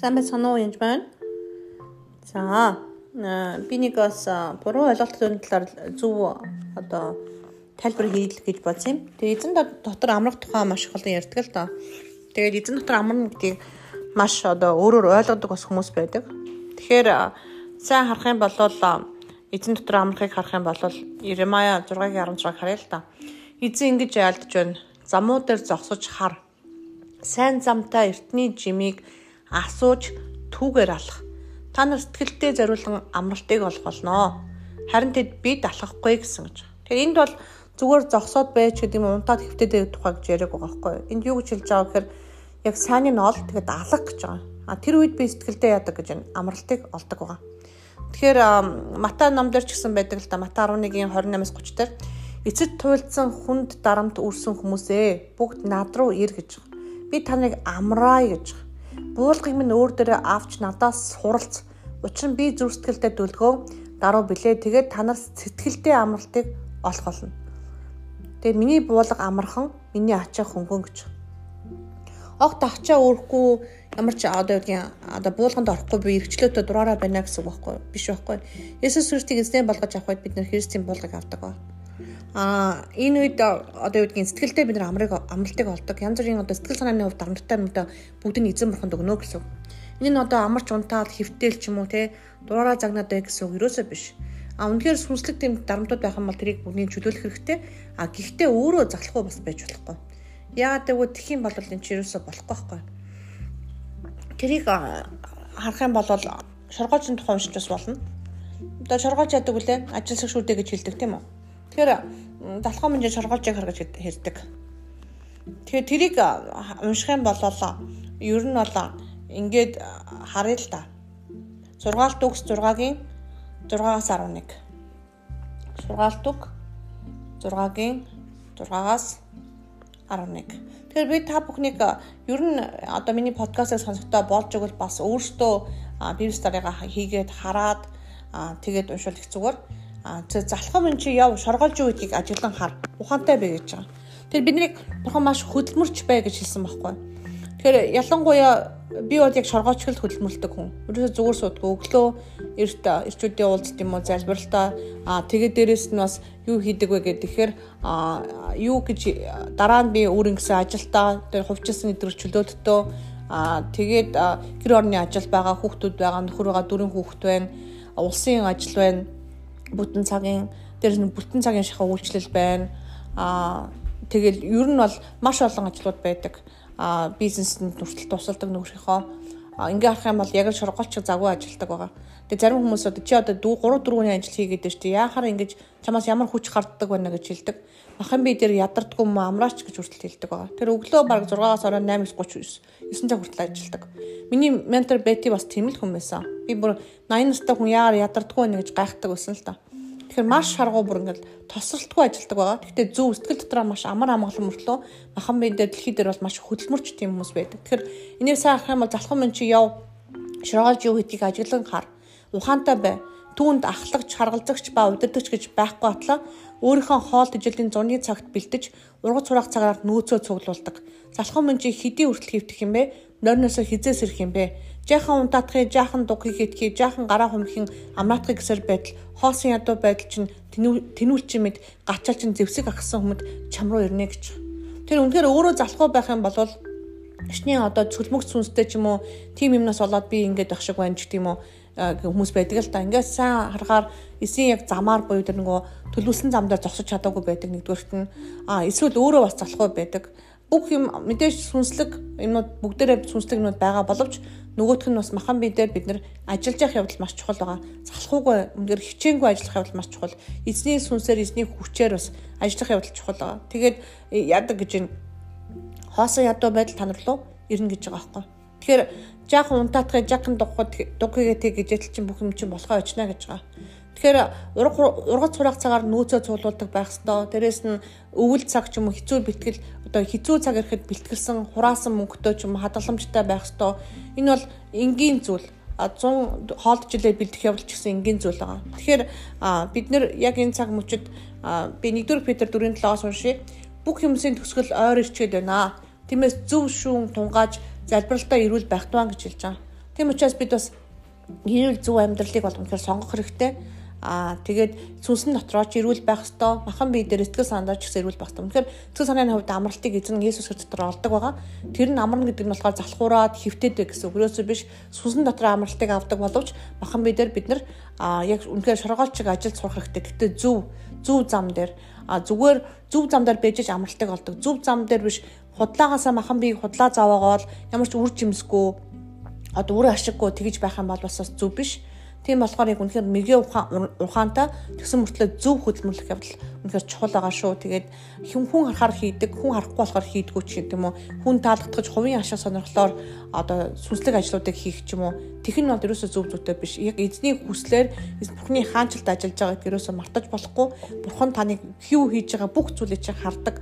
Сайн байцгаана уу янз байна. За би нэг бас буруу ойлголтын талаар зөв одоо тайлбар хийх гэж бодсон юм. Тэгээ эзэн дотор амрах тухай маш их олон ярьдаг л доо. Тэгээд эзэн дотор амарна гэдгийг маш одоо өөрөөр ойлгодог бас хүмүүс байдаг. Тэгэхээр сайн харах юм бол эзэн дотор амрахыг харах юм бол Иремая 6-гийн 16 харъя л та. Эзэн ингэж яалдж байна. Замуу дээр зогсож хар. Сайн замтай эртний жимийг асууж түүгээр алах. Та нар сэтгэлдээ зориулан амралтыг олох болно. Харин тэд бид алахгүй гэсэн гэж. Тэгэхээр энд бол зүгээр зогсоод байж гэдэг юм унтаад хөвтөд тухай гэж яриаг байгаа байхгүй юу? Энд юу гэж хэлж байгаа гэхээр яг сайн нь ол тэгээд алах гэж байгаа. А тэр үед би сэтгэлдээ яадаг гэж байна. Амралтыг олдог байгаа. Тэгэхээр Матай номдэр ч гэсэн байдаг л да. Матай 11-ийн 28-аас 30 дээр эцэд туйлдсан хүнд дарамт үрсэн хүмүүсээ бүгд над руу ир гэж. Би таныг амраая гэж буулгыг минь өөр дээрээ авч надаас суралц. Учир нь би зүрх сэтгэлдээ дүлгөө даруй билээ. Тэгээд та нар сэтгэлдээ амралтыг олох болно. Тэгээд миний буулга амархан, миний ачаа хөнгөн гэж. Огт ачаа өөрөхгүй ямар ч одоо юудгийн одоо буулганд орохгүй би эргчлөөтө дураараа байна гэсэн үг байхгүй биш байхгүй. Есүс Христийг эзнээ болгож авахд бид нэр Христийн буулгыг авдаг ба. А энэ үед одоо юу гэдгийг сэтгэлдээ бид нар амрыг амралтыг олдог. Янз бүрийн одоо сэтгэл санааны хувьд амралтай юмдаа бүгдийг эзэн бурханд өгнө гэсэн. Энэ нь одоо амарч унтаал хөвтөөл ч юм уу те дураараа загнаад бай гэсэн үг ерөөсөө биш. А үнэхээр сүнслэг тэм дарамтууд байх юм бол тэрийг бүгдийг чөлөөлөх хэрэгтэй. А гэхдээ өөрөө залахгүй бас байж болохгүй. Яагаад гэвэл тэх юм бол энэ ч ерөөсөө болохгүй байхгүй. Тэрийг харах юм бол шоргоочны тухай уншиж бас болно. Одоо шоргооч яадаг үлээ ажилсаг шүүдэ гэж хэлдэг тийм үү? Тэгэхээр далхаа мэнжээ шоргоолжийг харгаж хэрдэг. Тэгэхээр тэрийг унших юм бол ер нь бол ингээд харъя л та. Сургаалт үгс 6-гийн 6-аас 11. Сургаалт үг 6-гийн 6-аас 11. Тэгэхээр би та бүхнийг ер нь одоо миний подкастыг сонсохдоо болж игэл бас өөртөө бивс дараагаа хийгээд хараад тэгээд уншвал их зүгээр А залхам эн чи яв шоргоолж юу гэдгийг ажиглан хар. Ухаантай бай гэж байгаа. Тэр бидний бурхан маш хөдөлмөрч бай гэж хэлсэн байхгүй. Тэгэхээр ялангуяа би бол яг шоргоочгол хөдөлмөрлөдөг хүн. Өөрөөсөө зүгээр суудгүй өглөө эрт эрчүүдийн уулзт юм уу залбиралтаа аа тэгээд дээрэс нь бас юу хийдэг вэ гэхээр аа юу гэж дараа нь би өөр ингэсэн ажилтаа тэр хувьчилсан өдөр чөлөөдтөө аа тэгээд гэр орны ажил байгаа хүүхдүүд байгаа нөхөр байгаа дөрвөн хүүхд байна улсын ажил байна бүтэн цагийн дээр нь бүтэн цагийн шахаа үйлчлэл байна. Аа тэгэл ер нь бол маш олон ажлууд байдаг. Аа бизнесэнд хүртэл тусалдаг нөхрийнхөө ингээ харах юм бол яг л шургуулч загвар ажилтдаг байгаа. Тэгээ зарим хүмүүс одоо чи одоо 3 4-ний ажил хийгээд шүү дээ. Яахаар ингэж чамаас ямар хүч гарддаг байна гэж хэлдэг. Ахын би дээр ядардгүй юм амраач гэж хүртэл хэлдэг байгаа. Тэр өглөө баг 6-аас орой 8:39 9 цаг хүртэл ажилтдаг. Миний ментор Бети бас тийм л хүн байсан. Би бүр 80 настай хүн яагаар ядардгүй байна гэж гайхдаг байсан л та. Тэгэхээр маш шаргуу бүр ингээл тосролтгүй ажилтдаг байгаа. Гэхдээ зөв сэтгэл дотроо маш амар амгалан мөртлөө махан биен дээр дэлхий дээр бол маш хөдөлмөрч тийм хүмүүс байдаг. Тэгэхээр энийг сайн харах юм бол залхам мэн чи яв шургаалж юу гэдгийг ажиглан хар. Ухаантай бай түүнд ахлагч, харгалзагч ба удирдагч гэж байхгүй атлаа өөрийнхөө хоол тэжээлийн зуны цагт бэлдэж ургац хураах цагаар нөөцөө цуглуулдаг. Залхуу мөн чи хэдий хүртэл хөвтөх юм бэ? Нойрноосоо хизээс ирэх юм бэ? Жаахан унтаатхыг, жаахан дугыг хийдгийг, жаахан гараа хумхийн амраатхыг гэсэр байтал хоосон ядуу байдал чинь тэнүүлчин мэд гачаал чинь зэвсэг агсан хүмүүд чам руу ирнэ гэж. Тэр үнэхээр өөрөө залхуу байх юм бол Шний одоо цөлмөг сүнстэй ч юм уу тийм юмнаас болоод би ингэж ах шиг байна ч гэдэм үү хүмүүс байдаг л да. Ингээд сайн харахаар эсийн яг замаар буюу тэр нөгөө төлөвлөсөн зам дээр зогсож чадаагүй байдаг нэгдүгээрт нь а эсвэл өөрөө бас залахгүй байдаг. Бүх юм мэдээж сүнслэг юмнууд бүгдээрээ сүнслэг юмнууд байгаа боловч нөгөөх нь бас махан бие дээр бид нар ажиллаж явах явдал маш чухал байгаа. Залхуугүй үнээр хичээнгүй ажиллах явдал маш чухал. Эзний сүнсээр эзний хүчээр бас ажиллах явдал чухал байгаа. Тэгээд яадаг гэж энэ хоосон ядуу байдал танар руу ирнэ гэж байгаа байхгүй. Тэгэхээр жаахан унтаатгай жаахан дугахад дугхигээ тэг гэж ятал чинь бүх юм чинь болохоо очно гэж байгаа. Тэгэхээр ургац хураах цагаар нөөцөө цуглуулдаг байх ёстой. Дээрээс нь өвөл цаг ч юм уу хэцүү бэлтгэл одоо хэцүү цаг ирэхэд бэлтгэлсэн хураасан мөнгөтэй ч юм уу хадгаламжтай байх ёстой. Энэ бол энгийн зүйл. 100 хоолд жилээ бэлдэх явдал ч гэсэн энгийн зүйл байгаа. Тэгэхээр бид нэр яг энэ цаг мөчид би 1-р Петр 4-7-оос уншия. Бүх юмсийн төсгөл ойр ирчээд байна. Тиймээс зөв шүүн тунгааж залбиралтаа ирүүл байх туваа гэж хэлж байгаа. Тийм учраас бид бас гэрэл зөв амьдралыг бол үнэхээр сонгох хэрэгтэй Аа тэгээд сүнсэн дотроо ч эрүүл байх ёстой. Махан бие дээр сэтгэл санаа ч гэсэн эрүүл байх ёстой. Тэгэхээр сэтгэл санааны хувьд амралтыг эзэн Есүс Христ дотор олдог байгаа. Тэр нь амарна гэдэг нь болохоор залхуураад хөвтөд гэсэн үг. Өөрөөсөө биш сүнсэн дотроо амралтыг авдаг боловч махан бие дээр бид нар яг үнэхээр шоргоолчиг ажилд сурах хэрэгтэй. Гэтэ зөв зөв зам дээр а зүгээр зөв зам дээр бежиж амралтыг олдог. Зөв зам дээр биш худлаагаасаа махан биеийг худлаа заваагаал ямар ч үр жимсгүй одоо үр ашиггүй тэгж байх юм бол бас зөв биш Тийм болохоор яг үнэхээр мөгийн ухаантай тэгсэн мөртлөө зөв хөдөлмөрлөх явдал үнэхээр чухал байгаа шүү. Тэгээд хүн хүн харахаар хийдэг, хүн харахгүй болохоор хийдгүү ч гэдэг юм уу. Хүн таалагдгаж хувийн ашиг сонирхлоор одоо сүнслэг ажлуудыг хийх ч юм уу. Тэх нь бол ерөөсөө зөв зүйтэй биш. Яг эзний хүслээр Бурхны хаанчлалд ажиллаж байгааг ерөөсөө мартаж болохгүй. Бурхан таныг хүү хийж байгаа бүх зүйлийг чинь хардаг.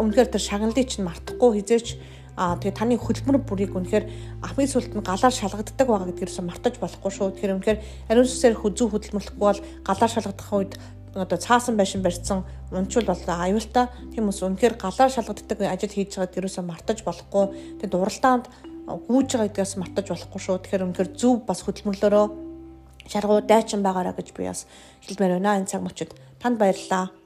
Үнэхээр тэр шагналыг чинь мартахгүй хизээч Аа тэгээ таны хөдөлмөр бүрийг үнэхээр ахмын сүлд нь галаар шалгагддаг байгаа гэдгээрээс мартаж болохгүй шүү. Тэгэхээр үнэхээр ариун сүсээр хүзүү хөдөлмөрлөхгүй бол галаар шалгагдах үед одоо цаасан байшин барьсан унчвал бол аюултай. Тийм үс үнэхээр галаар шалгагддаг ажил хийж байгаа гэдгээрээс мартаж болохгүй. Тэгээ дуралдаанд гүйж байгаа гэдгээс мартаж болохгүй шүү. Тэгэхээр үнэхээр зөв бас хөдөлмөрлөөрөө шаргуу дайчин байгаараа гэж би бас хэлмээр байна энэ цаг мөчид. Танд баярлалаа.